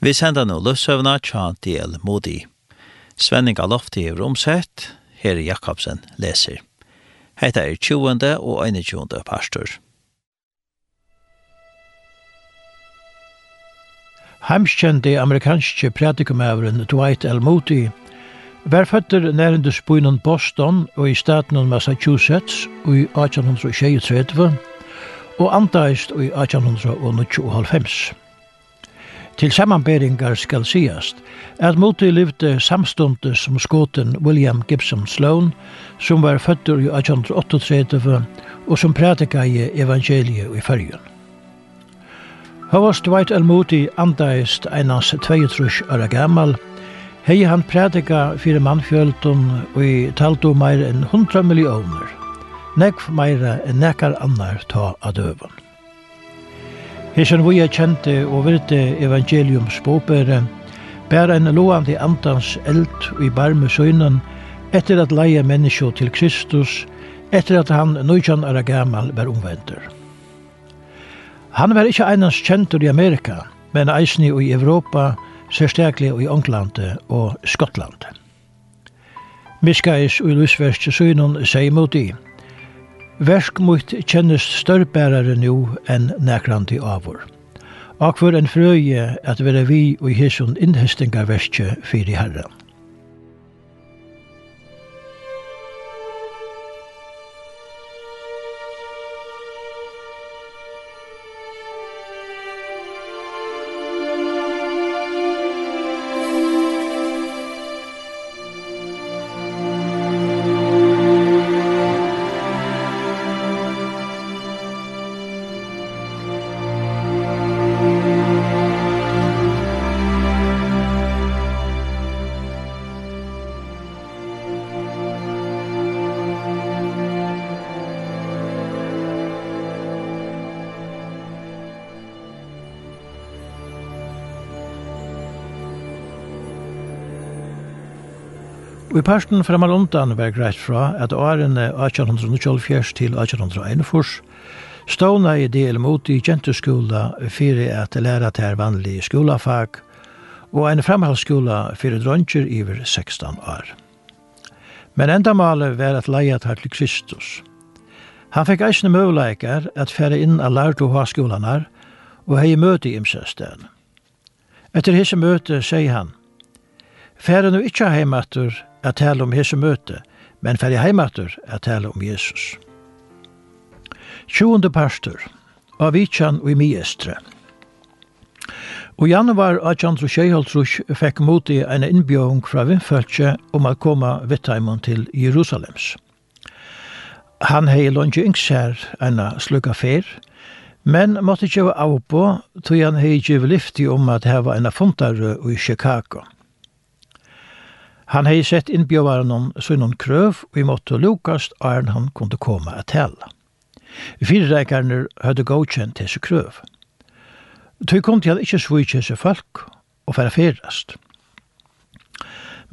Vi sender nå løsøvna tja til modi. Svenning av lofti i romsett, Heri Jakobsen leser. Hetta er 20. og 21. pastor. Heimskjente amerikanske pratikumæveren Dwight L. Moody var føtter nærendus spøynen Boston og i staten av Massachusetts i 1836 og antaist i 1895. Til sammanberingar skal sigast at Moti livde samstundes som skoten William Gibson Sloan, som var fødder i 1838 og som prædika i evangeliet i fyrjun. Havas Dwight L. Moti andaist einans 22 år gammal, hei han prædika fyrir mannfjöldun og i taltu meir enn 100 millioner, nekv meira enn nekar annar ta adøvun. Hesen vi er kjente og virte evangeliums båbere, bær en loande andans eld i barme søgnen, etter at leie menneskje til Kristus, etter at han nøytjan er gammal var omvendur. Han var ikkje einans kjentur i Amerika, men eisni i Europa, særstaklig i England og Skottland. Miskais og Lusverst søgnen sier mot i, Versk mot kjennes størrbærare nu enn nekrandi avur. Akvar en frøye at vera vi og hesson innhestingarverskje fyrir herren. i parsten fremar undan var greit fra at årene 1824 til 1841 ståna i del mot i genteskola fyrir at læra til vanlig skolafag og en framhaldsskola fyrir dronjer iver 16 år. Men endamalet var at leia tar til Kristus. Han fikk eisne møvleikar at fære inn av lærdu ha og hei møte i imsestene. Etter hisse møte sier han – Færre nu ikkje heimatur at tale om Jesu møte, men færre heimater at tale om Jesus. 20. pastor, av Vitsan og i Miestre. Og i januar 1826 fekk moti en innbjøring fra Vindfølse om å komme Vittheimon til Jerusalems. Han hei lunge yngs her en slukka fer, men måtte ikke være av på, tog han hei givet lift om at her var en fundare i Chicago. Han hei sett innbjøvaren om sønnen krøv, og i måtte lukast æren han kunde komme at tala. Fyrreikerne hadde godkjent hese krøv. Tøy kom til at ikkje svitje seg folk, og færa fyrast.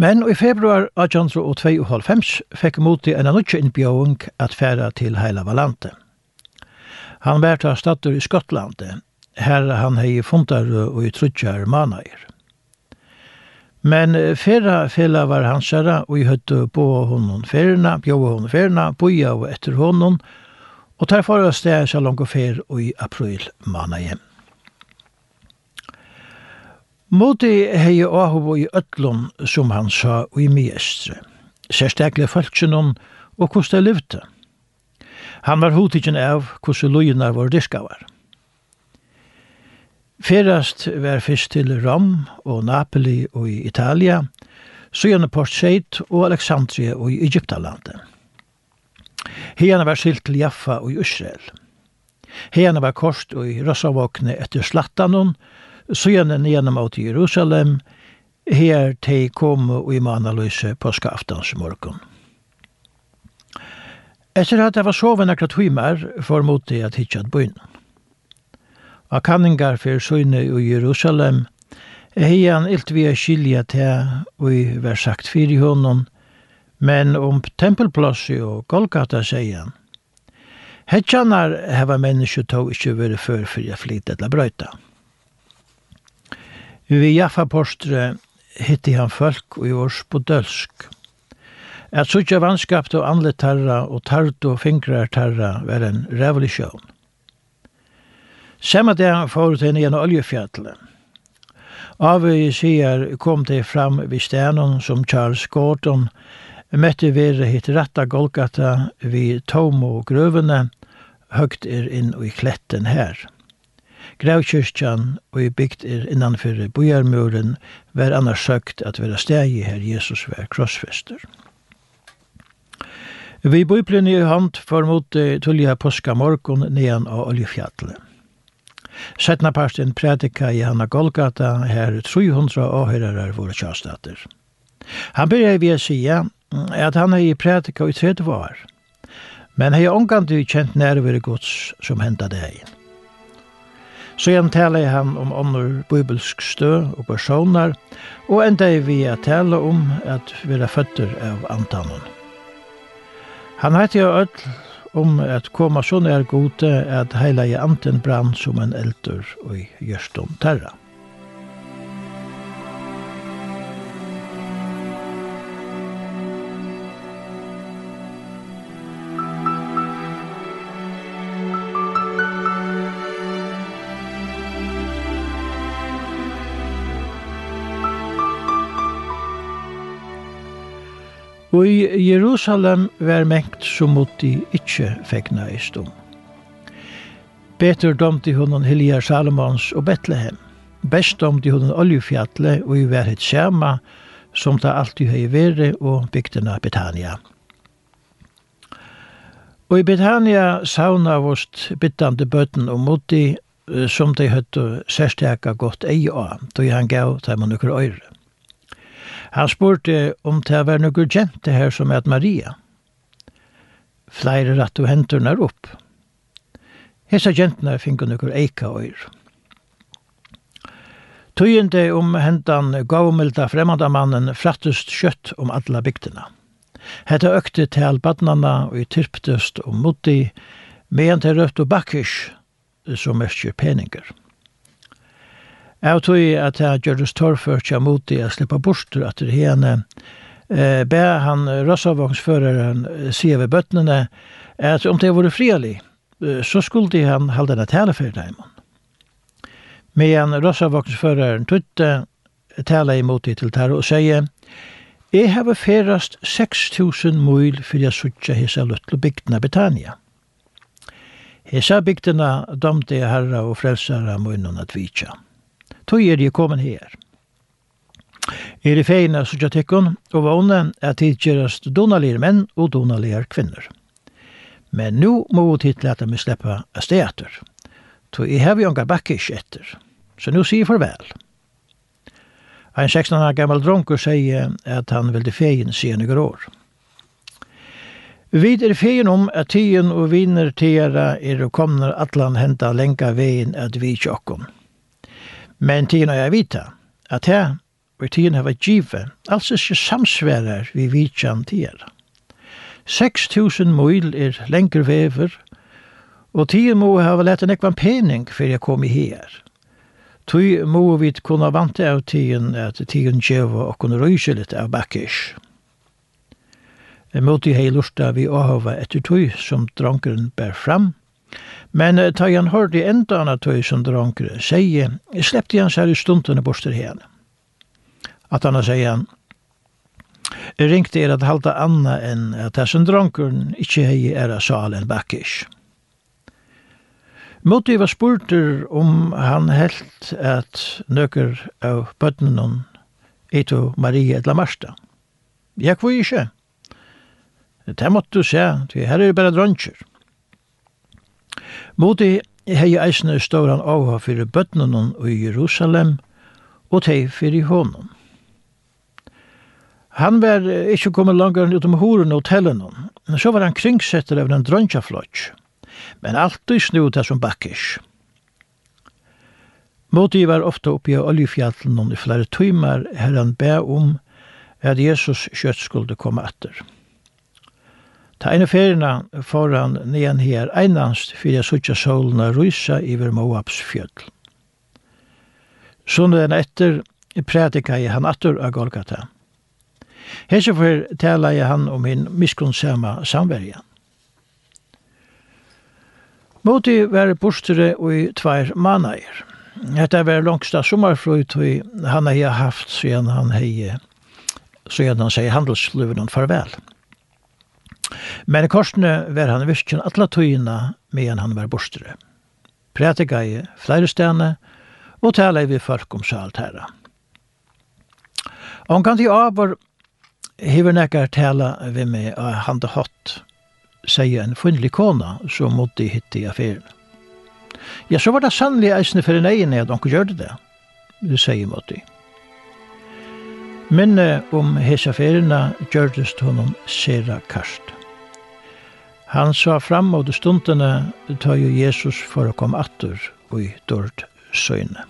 Men i februar 1892 fekk moti en anutje innbjøvung at færa til heila Valante. Han vært av stater i Skottlandet, her han hei fundar og i trutjar manager. Men fyrra fela var hansara, og i høttu på honom ferna, bjóa honom ferna, boja og etter honom, og tar fara steg så langt og fer og i april mana hjem. Moti hei og i ötlun, som han sa, og i miestre, særstakle falskjennom og kosta livte. Han var hotikken av hvordan lujina var diskavar. var. Ferast var fyrst til Rom og Napoli og i Italia, søgjerne Port og Alexandria og i Egyptalandet. Heierne var skilt til Jaffa og i Israel. Heierne var korst og i Rossavåkne etter Slattanon, søgjerne nigjennom av til Jerusalem, her til kom og i manaløse påskaaftansmorgon. Etter at jeg var soven akkurat timer, formodte jeg at hitja at bøyne av kanningar for søgne i Jerusalem, hei han ilt vi er skilja til og vær sagt fyri honom, men om tempelplassi og Golgata sier han. Hetsjanar heva menneskje tog ikkje vore før fyrir jeg flit eller brøyta. Vi Jaffa Postre hitti han folk og i års på dølsk. Et suttja vannskapt og anlet tarra og tart og fingrar tarra var en revolusjon. Samme dag får til en oljefjall. Avøye sier kom det fram vid stenen som Charles Gordon møtte ved hitt retta Golgata vid og grøvene, høgt er inn i kletten her. Gravkyrkjan og i bygd er innanfor bojarmuren var annars søkt at være steg i her Jesus var krossfester. Vi bøyplene i hand for mot tullja påska morgon nedan av oljefjallet. Setna parsten prædika i Hanna Golgata her 300 åhøyrarar våre kjastater. Han byrja vi å sige at han er i prædika i 30 år, men hei omgandu kjent nærvere gods som henda deg. Så igjen taler han om ånder bibelsk stø og personer, og enda er vi å tale om at vi er føtter av antanen. Han heter jo Ødl, om at koma så nær gode at heila i anten brann som en eldur og i gjørstom terra. Og i Jerusalem var mengt som mot de ikkje fekna i stum. Betur domte hun hon Salomons og Betlehem. Best domte hun Oljefjallet og i verhet Sjama, som ta alltid høy vere og bygdena Betania. Og i Betania sauna vost byttande bøtten og moti, som de høttu særstjaka godt ei av, då han gav dem nukur øyre. Han spurte om det var noe kjente her som er Maria. Flere rett og hentene er opp. Hesa kjentene finner noe eika og. Tøyende om hentan gavmilda fremmandamannen frattust kjøtt om alla bygdina. Hetta økte til badnana og i tyrptust og mutti, medan til rødt og bakkish, som merker peninger. Jeg tror at jeg gjør det større seg mot det jeg slipper bort til at det henne. Eh, be han røssavvangsføreren sier ved bøttene at om det var frielig, så skulle han holde denne teleferden hjemme. Men røssavvangsføreren tutte tale imot det til Tare og sier Jeg har ferast 6000 mil for jeg suttje hese løttle bygdene Betania. Hese bygdene dømte jeg herre og frelsere munnen at vitja tog er jeg kommet her. Er i feina sutja tikkun og vånen er tidkjerast donalir menn og donalir kvinner. Men nu må vi tidlata mig släppa a steater. To i hev jongar bakkish etter. Så nu sier farvel. Ein 16 år gammal dronkur sier at han vildi fegin senigare år. Vid er feien om at tiden og viner tera er og kommer atlan henta lenka vegin at vi tjokkon. Men tiden har jeg vita at her og tiden har vært givet, altså ikke samsværer vi vidtjan tider. 6.000 mil er lengre vever, og tiden må ha lett en ekvan pening før jeg kom i her. Tui må vi kunne vante av tiden at tiden gjeva og kunne røyse litt av bakkish. Jeg måtte hei lusta vi hava etter tui som drankeren bær fram, Men uh, ta han hørte enda anna tøy som dronkere, sier, slepte han seg i stundene borster hen. At han sier han, ringte er at halta anna enn at hessen dronkeren ikkje hei er av salen bakkish. Motti var spurtur om han helt at nøkker av bøtnenon eto Marie etla Marsta. Jeg kvoi ikkje. Det måtte du se, her er det bare dronkjer. Modi hei eisne ståran avha fyrir bøtnunum i Jerusalem, og tei fyrir honum. Han var ikkje kommet langar enn utom horen og tellen men så var han kringsetter av den drøntja flotj, men alltid snu det som bakkis. Moti var ofta oppi av oljefjallen i flere tøymar her han bæ om at Jesus kjøtt skulle komme atter. Ta ene ferina foran nian her einanst fyrir suttja solna rysa iver Moabs fjöll. Sunden etter prædika i han attur av Golgata. Hesse for tala i han om min miskunnsama samverja. Moti var bostere i tvær manair. Hetta var langsta sommarfrøyt vi han hei haft siden han hei, siden han sier handelsluven farvel. farvel. Men i korsene var han virkjen atla tøyina medan han var bostere. Prætika i flere stene, og tala vi folk om sjalt herra. Og kan til av hever nekkar tala vi med han det hatt, sier en funnlig kona som måtte hitte i affæren. Ja, så var det sannlig eisne for en egen at onker gjør det det, det sier måtte. Minne om hese affærene gjørdes til honom sera karst. Han sa fram mot stundene tar jo Jesus for å komme atter og i dård søgne.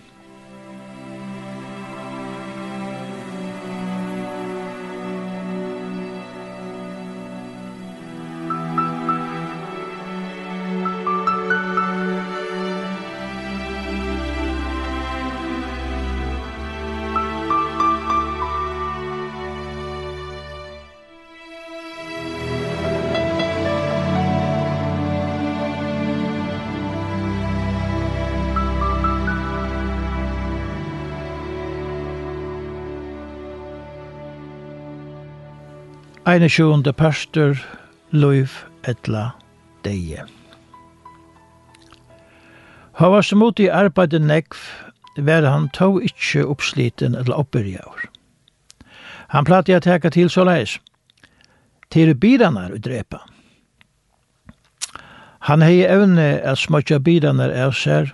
21. pastor, Luif etla deie. Han var som ut i arbeidet nekv, var han tog ikkje oppsliten eller oppbyrjaur. Han platt i a teka til så leis. Til bidanar og drepa. Han hei evne at smutja bidanar av sær,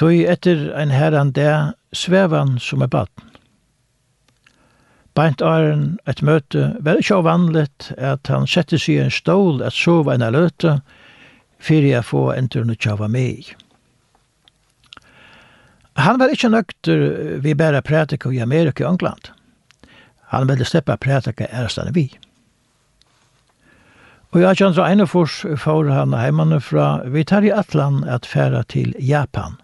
tog etter ein herran der svevan som er baden. Beint åren et møte var ikke vanligt at han sette seg i en stål at sove en løte, fyrir jeg få en tur nu tjava meg. Han var ikke nøkter vi bare prætika i Amerika og England. Han ville slippe prætika ærestan vi. Og jeg kjønner så ene fors for han heimane fra Vitari Atlan at færa til Japan.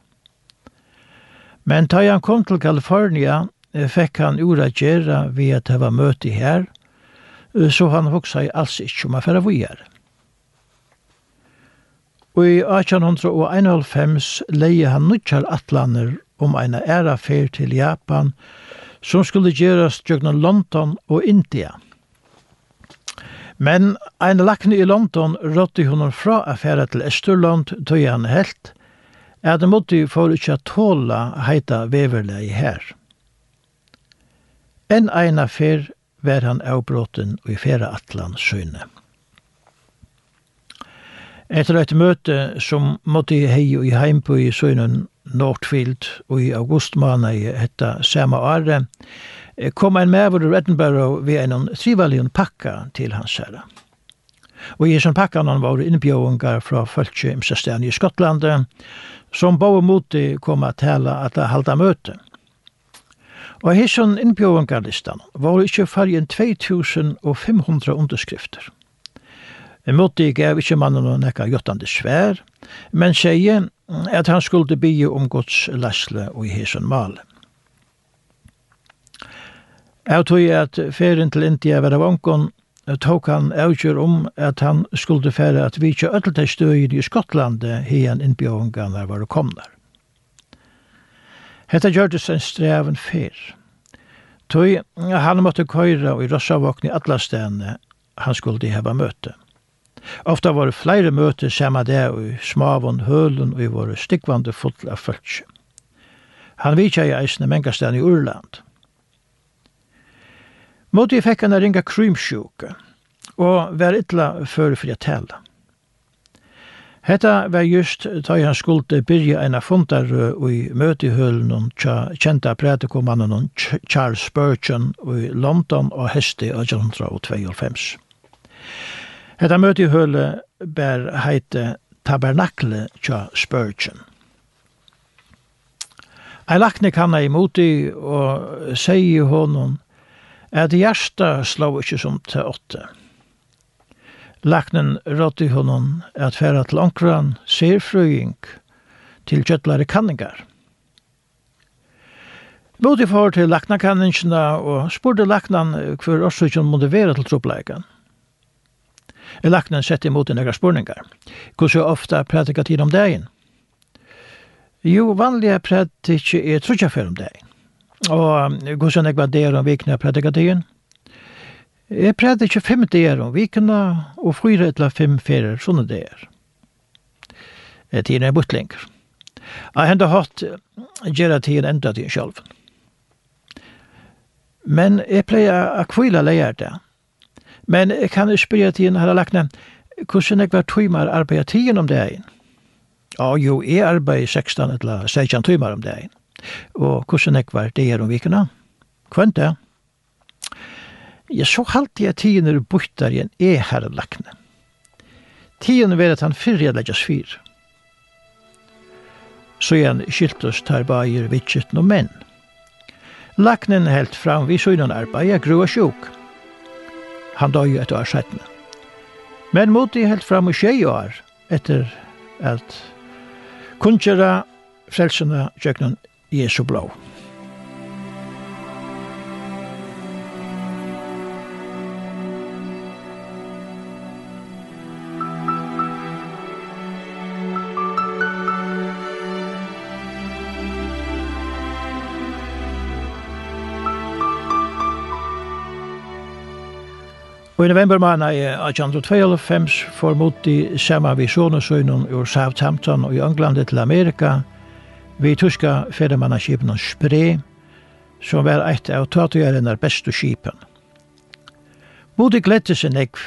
Men da han kom til Kalifornia, fikk han ura gjerra vi at det var møte her, så han hoksa i alls ikkje om affæra vujar. Og i 1891 leie han nutjar atlaner om eina ærafer til Japan, som skulle gjerast gjøgnan London og India. Men ein lakne i London rådde hun fra affæra til Østerland, tog han helt, at det måtte for ikkje tåla heita veverlei her. En eina fyr var han avbråten og i færa atlan søyne. Etter et møte som måtte i hei og i heimbø i søynen Nordfield og i augustmåned i etta samme åre, kom ein medvård ur Edinburgh ved en trivalion pakka til hans herre. Og i sånn pakka han var innbjøvungar fra Følkje i Skottland, som bo mot det kom at tala at halda møte. Og her sånn innbjøvangarlistan var ikke fargen 2500 underskrifter. Jeg måtte gav ikke mannen noen ekka gjøttande svær, men sier at han skulle bygge om gods læsle og i hesen mal. Jeg tog at ferien til India var av ångon, tok han avgjør om at han skulle fære at vi ikke ødelte støyer i Skottland hien innbjøvengene var komnar. Hetta gjørdes en streven fyr. Tøy, han måtte køyra og i rossavåkni alla stedene han skulle heva møte. Ofta var det flere møte samme det og i smavon, hølen og i våre stikkvande full av følse. Han vitja i eisne mengastan i Urland. Moti fekk han ringa krymsjuke og var ytla fyrir fyrir tala. Hetta var just ta han skulle byrja eina fundar i møtehølen og tja, kjenta prætikomannen Charles Spurgeon i London og hesti av 1992. Hetta møtehøle ber heite Tabernakle tja Spurgeon. Ei lakne kan ei moti og segi honom at hjarta slå ikkje som til åtte. Laknen rådde honom at færa til onkran serfrøying til kjøttlare kanningar. Bodi for til laknakanningarna og spurte laknan hver årsøkjen måtte være til troppleikan. Laknan sette imot en ega spurningar. Hvor så ofta prætika tid om dagen? Jo, vanlige prætika er trutja fer om dagen. Og hvor så nekva der om vikna prætika tiden? Jeg prøvde ikke fem dager om vikene, og fyra eller fem ferier, sånne dager. Tiden er bort lenger. Jeg hendte hatt gjerne tiden enda til selv. Men jeg pleier å kvile leier det. Men jeg kan spørre tiden her lagt ned, hvordan jeg var tøymer arbeider tiden om dagen? Ja, jo, jeg arbeider 16 eller 16 tøymer om dagen. Og hvordan jeg var det om vikene? Kvønt det? Ja. Ja, så halte jeg tiden er bøytar i en e-herre lakne. Tiden er at han fyrre jeg leggjast fyr. Så igjen skiltus tar bajer vitsit no menn. Laknen helt fram vi søgnan arbeid, jeg grua sjuk. Han døy et år settene. Men mot i helt fram i tjei år etter at kunnkjera frelsene tjøknan Jesu blå. i november måned i 1852 får mot de samme vi sonesøgnen ur Southampton og i England til Amerika, vi tyska ferdemannaskipen Spre, som var et av tatuerende beste skipen. Bodi glette seg nekv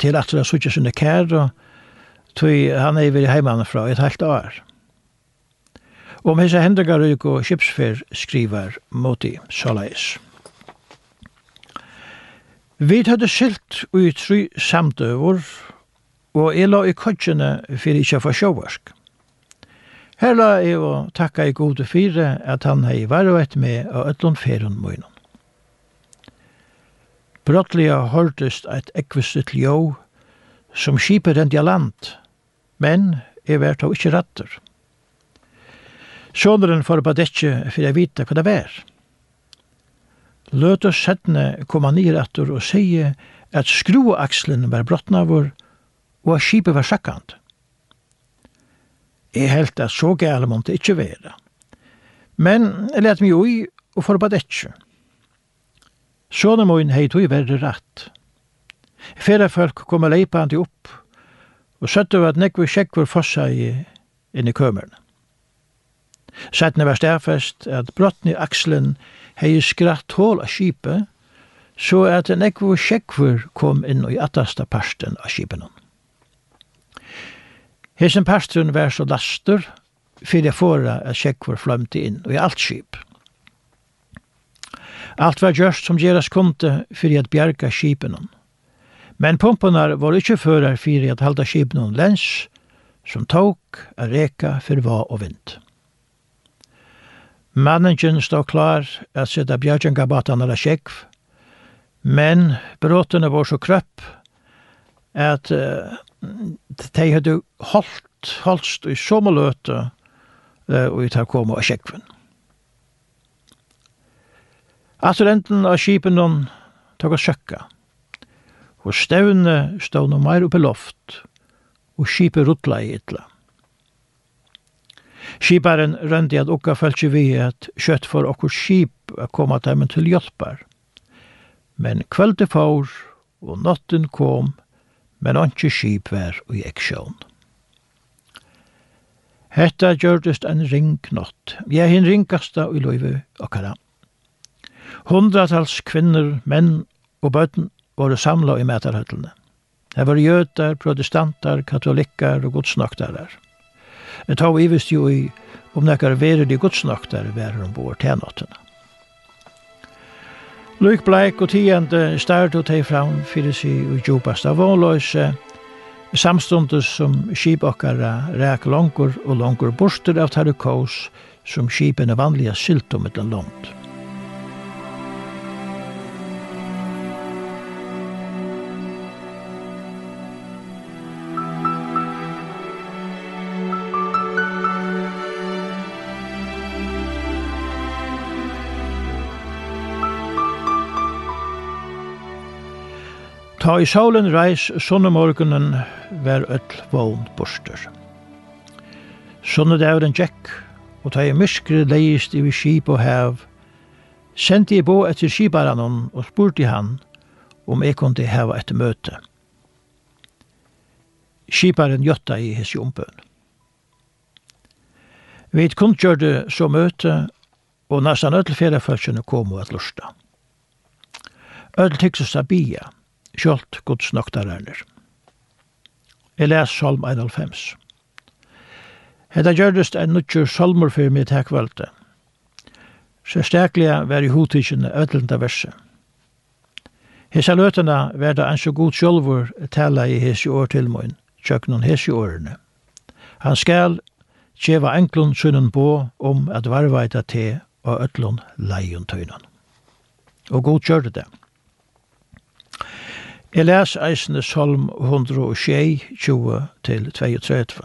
til at det suttje sinne kær, og tog han er i heimann fra et halvt år. Om hese hendrigar og skipsfer skriver moti Salais. Vi hadde skilt ui tru samtøver, og jeg la i kodjene for ikke for sjåvarsk. Her la jeg og takka i gode fire at han hei varvet med av ötlun ferun munnen. Brottliga hørtest eit ekvistet ljó som skipet rent land, men jeg vært av ikkje rattur. Sjåneren får på dette for jeg vite hva det var. Løt oss settene koma nir etter og sige at skruakslen var brottnavur og at skipet var sjakkant. Jeg helt at så gale måtte ikkje være. Men jeg let meg ui og forbad ikkje. Sjåne moin heit ui verre rett. Fere folk kom leipandi opp og søtte var at nekve sjekk fossa i inn i kømerne. Sættene var stærfest at brottni akslen hei skratt hål av skipet, så at en ekvo sjekkvur kom inn i attasta parsten av skipen. Hesen parsten var så laster, fyrir fora at sjekkvur flømte inn i alt skip. Alt var gjørst som gjeras kunde fyrir at bjerga skipen. Men pumpunar var ikkje førar fyrir at halda skipen lens, som tok a reka fyrir va og vind. Manningen stod klar at sida bjergjengabatan eller sjekv, men bråtene var så krøpp at uh, de hadde holdt, holdt i sommerløte uh, og i tar komme av sjekven. Aturenten av skipen hun tok å søkka, og støvne stod noe mer oppe loft, og skipet ruttla i ytla. Skiparen røndi at okka fölkje vi at kjøtt for okkur skip a koma teimen til hjelpar. Men kvöldi fór og notten kom, men anki skip var og eksjón. Hetta gjørdist en ringnott, er hin ringasta ui loive okkara. Hundratals kvinner, menn og bøtten var samla i metarhøtlene. Det var jøtar, protestantar, katolikkar og godsnoktarar. Jeg tar vi visst jo i om nekkar verer de godsnakter verer ombord til nattene. Løyk bleik og tiende start og teg fram fyrir si og djupast av vånløse, samstundes som skipokkara ræk langur og langur borster av tarukos som skipene vanliga sylt om et langt. Ta i solen reis, sånne morgenen vær öll vogn borster. Sunne dævren tjekk, og ta i myskre leist i vi skip og hev, sendte jeg bo etter skiparanon og spurte han om jeg kunne heva et møte. Skiparen gjøtta i his jombøn. Vi kundgjørte så møte, og nesten ødelferdefølgene kom og et lusta. Ødel tykkes å bia, kjølt Guds noktarerner. Jeg les Salm 91. Hetta gjørdest en nutjur salmur fyrir mitt hekvalde. Særstaklega var i hotidsjene ödlenda verset. Hesa løtena verda en så god sjolvor tala i hesi år til moin, tjøknun hesi årene. Han skal tjeva enklun sunnen bo om at varvaita te og ötlun leion tøynan. Og god kjørte det. Jeg les eisne Salm 106-20-32.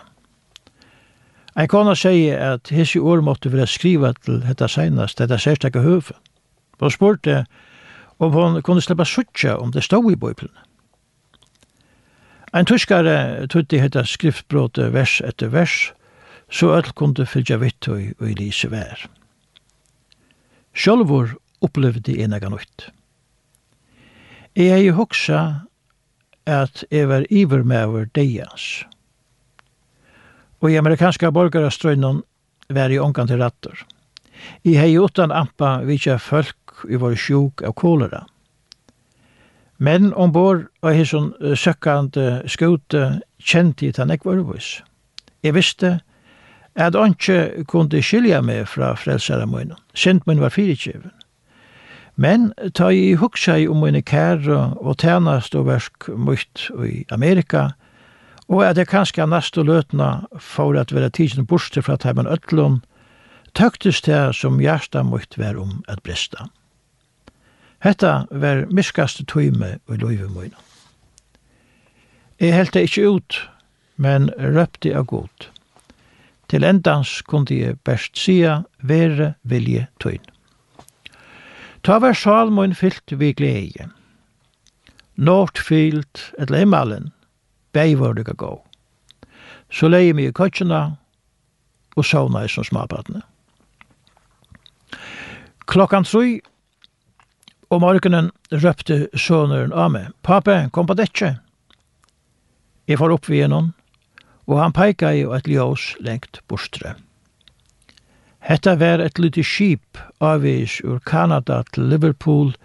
Ein kona sier at hessi år måtte være skriva til dette senast, dette særstakke høve. Hun spurte om hon kunne slippe suttja om det stod i bøyplene. Ein tyskare tutti hetta skriftbrote vers etter vers, så öll kunde fylgja vitt og i lise vær. Sjálfur opplevde ena ganutt. Jeg er jo hoksa at jeg var ivermøver deians. Og i amerikanska borgarastrøynen var jeg ångan til rattor. Jeg hei utan ampa vitja folk i vår sjuk av kolera. Men ombord og hei søkkande skute kjente jeg tann ekvarvis. Jeg visste at anki kunde skilja meg fra frelsere munnen. Sint mun var fyrirkjevun. Men ta i huksei om mine kære og tænast og versk mot i Amerika, og at jeg kanskje næste løtna for at være tidsen borste fra Taiman Øtlund, tøktes det som hjertet mykt være om at brista. Hetta var miskaste tøyme og løyve møyna. Jeg heldte ikke ut, men røpte av godt. Til endans kunne jeg best sia, være vilje tøyne. Ta var salmoen fyllt vi glede. Northfield, et himmelen, bei var det gå. Så leie mig i køtjena, og sovna i som smabatne. Klokkan tru, og morgenen røpte søneren av meg. Pape, kom på dette. Jeg får opp vi gjennom, og han peika i et ljós lengt bostre. Hetta var et lite skip avvis ur Kanada til Liverpool,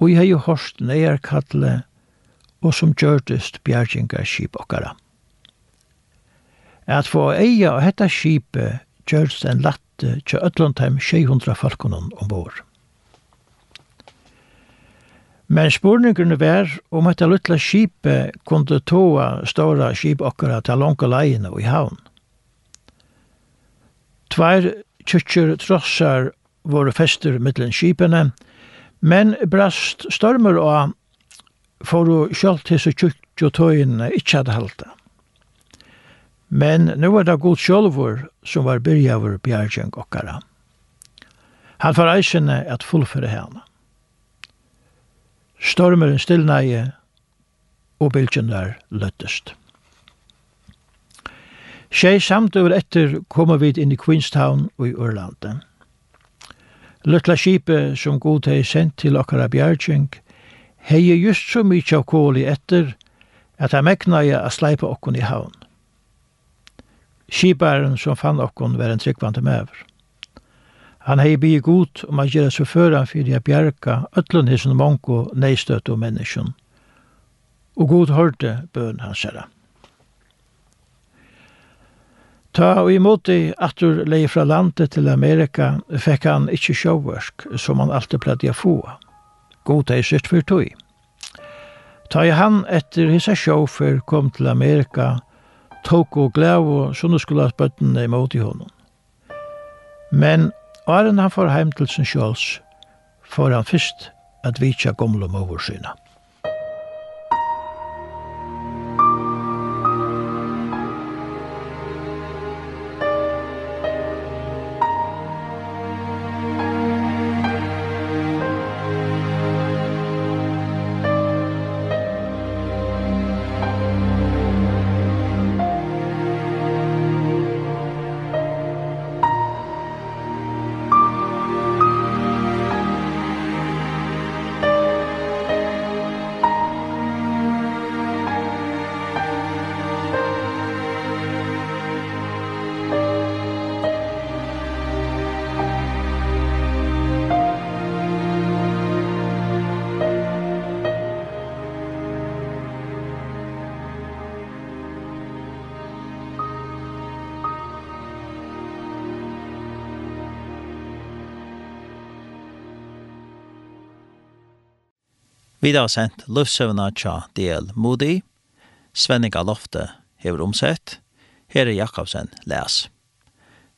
og jeg har jo hørt neierkattele, og som gjørtest bjerginga skip okkara. At få eia og hetta skipet gjørst en latte til Øtlandheim 600 falkonen ombord. Men spurningerne var om hetta lutla skipet kunne toa stora skip okkara til langt leien og i havn. Tvær kyrkjur trossar våre fester mittlen skipene, men brast stormer og for å sjalt hisse tøyene ikkje hadde halta. Men nu var det god sjolvor som var byrjavur bjergjeng okkara. Han får eisene at fullføre henne. Stormeren stillnei og bylgjene der løttest. Tjei samt over etter kommer vi inn i Queenstown og i Ørlandet. Lutla skipet som god hei sendt til okkara bjergjeng, hei just så mykje av kål i etter, at han mekna jeg a sleipa okkon i havn. Skiparen som fann okkon var en tryggvante mever. Han hei bi god om a gjerra så føran fyrir a bjerga ötlun hisen mongo neistøtt og menneskjon. Og god hørte bøn hans herra. Ta og imot at du leie fra landet til Amerika fikk han ikkje sjåvørsk, som han alltid pleide å få. God er sitt for tog. Ta i han etter hisa sjåfer kom til Amerika, tok og glæv og sånne skulle ha spøttene imot i honom. Men åren han får heim til sin sjåls, får han først at vitja gomle movorsyna. Vi har sendt løvsøvna tja del Moody, Svenninga Lofte hever omsett, Herre Jakobsen les.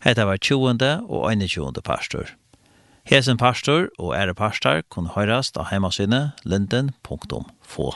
Hetta var 20. og 21. pastor. Hesen pastor og ære pastor kunne høyrast av heimasynet linden.få.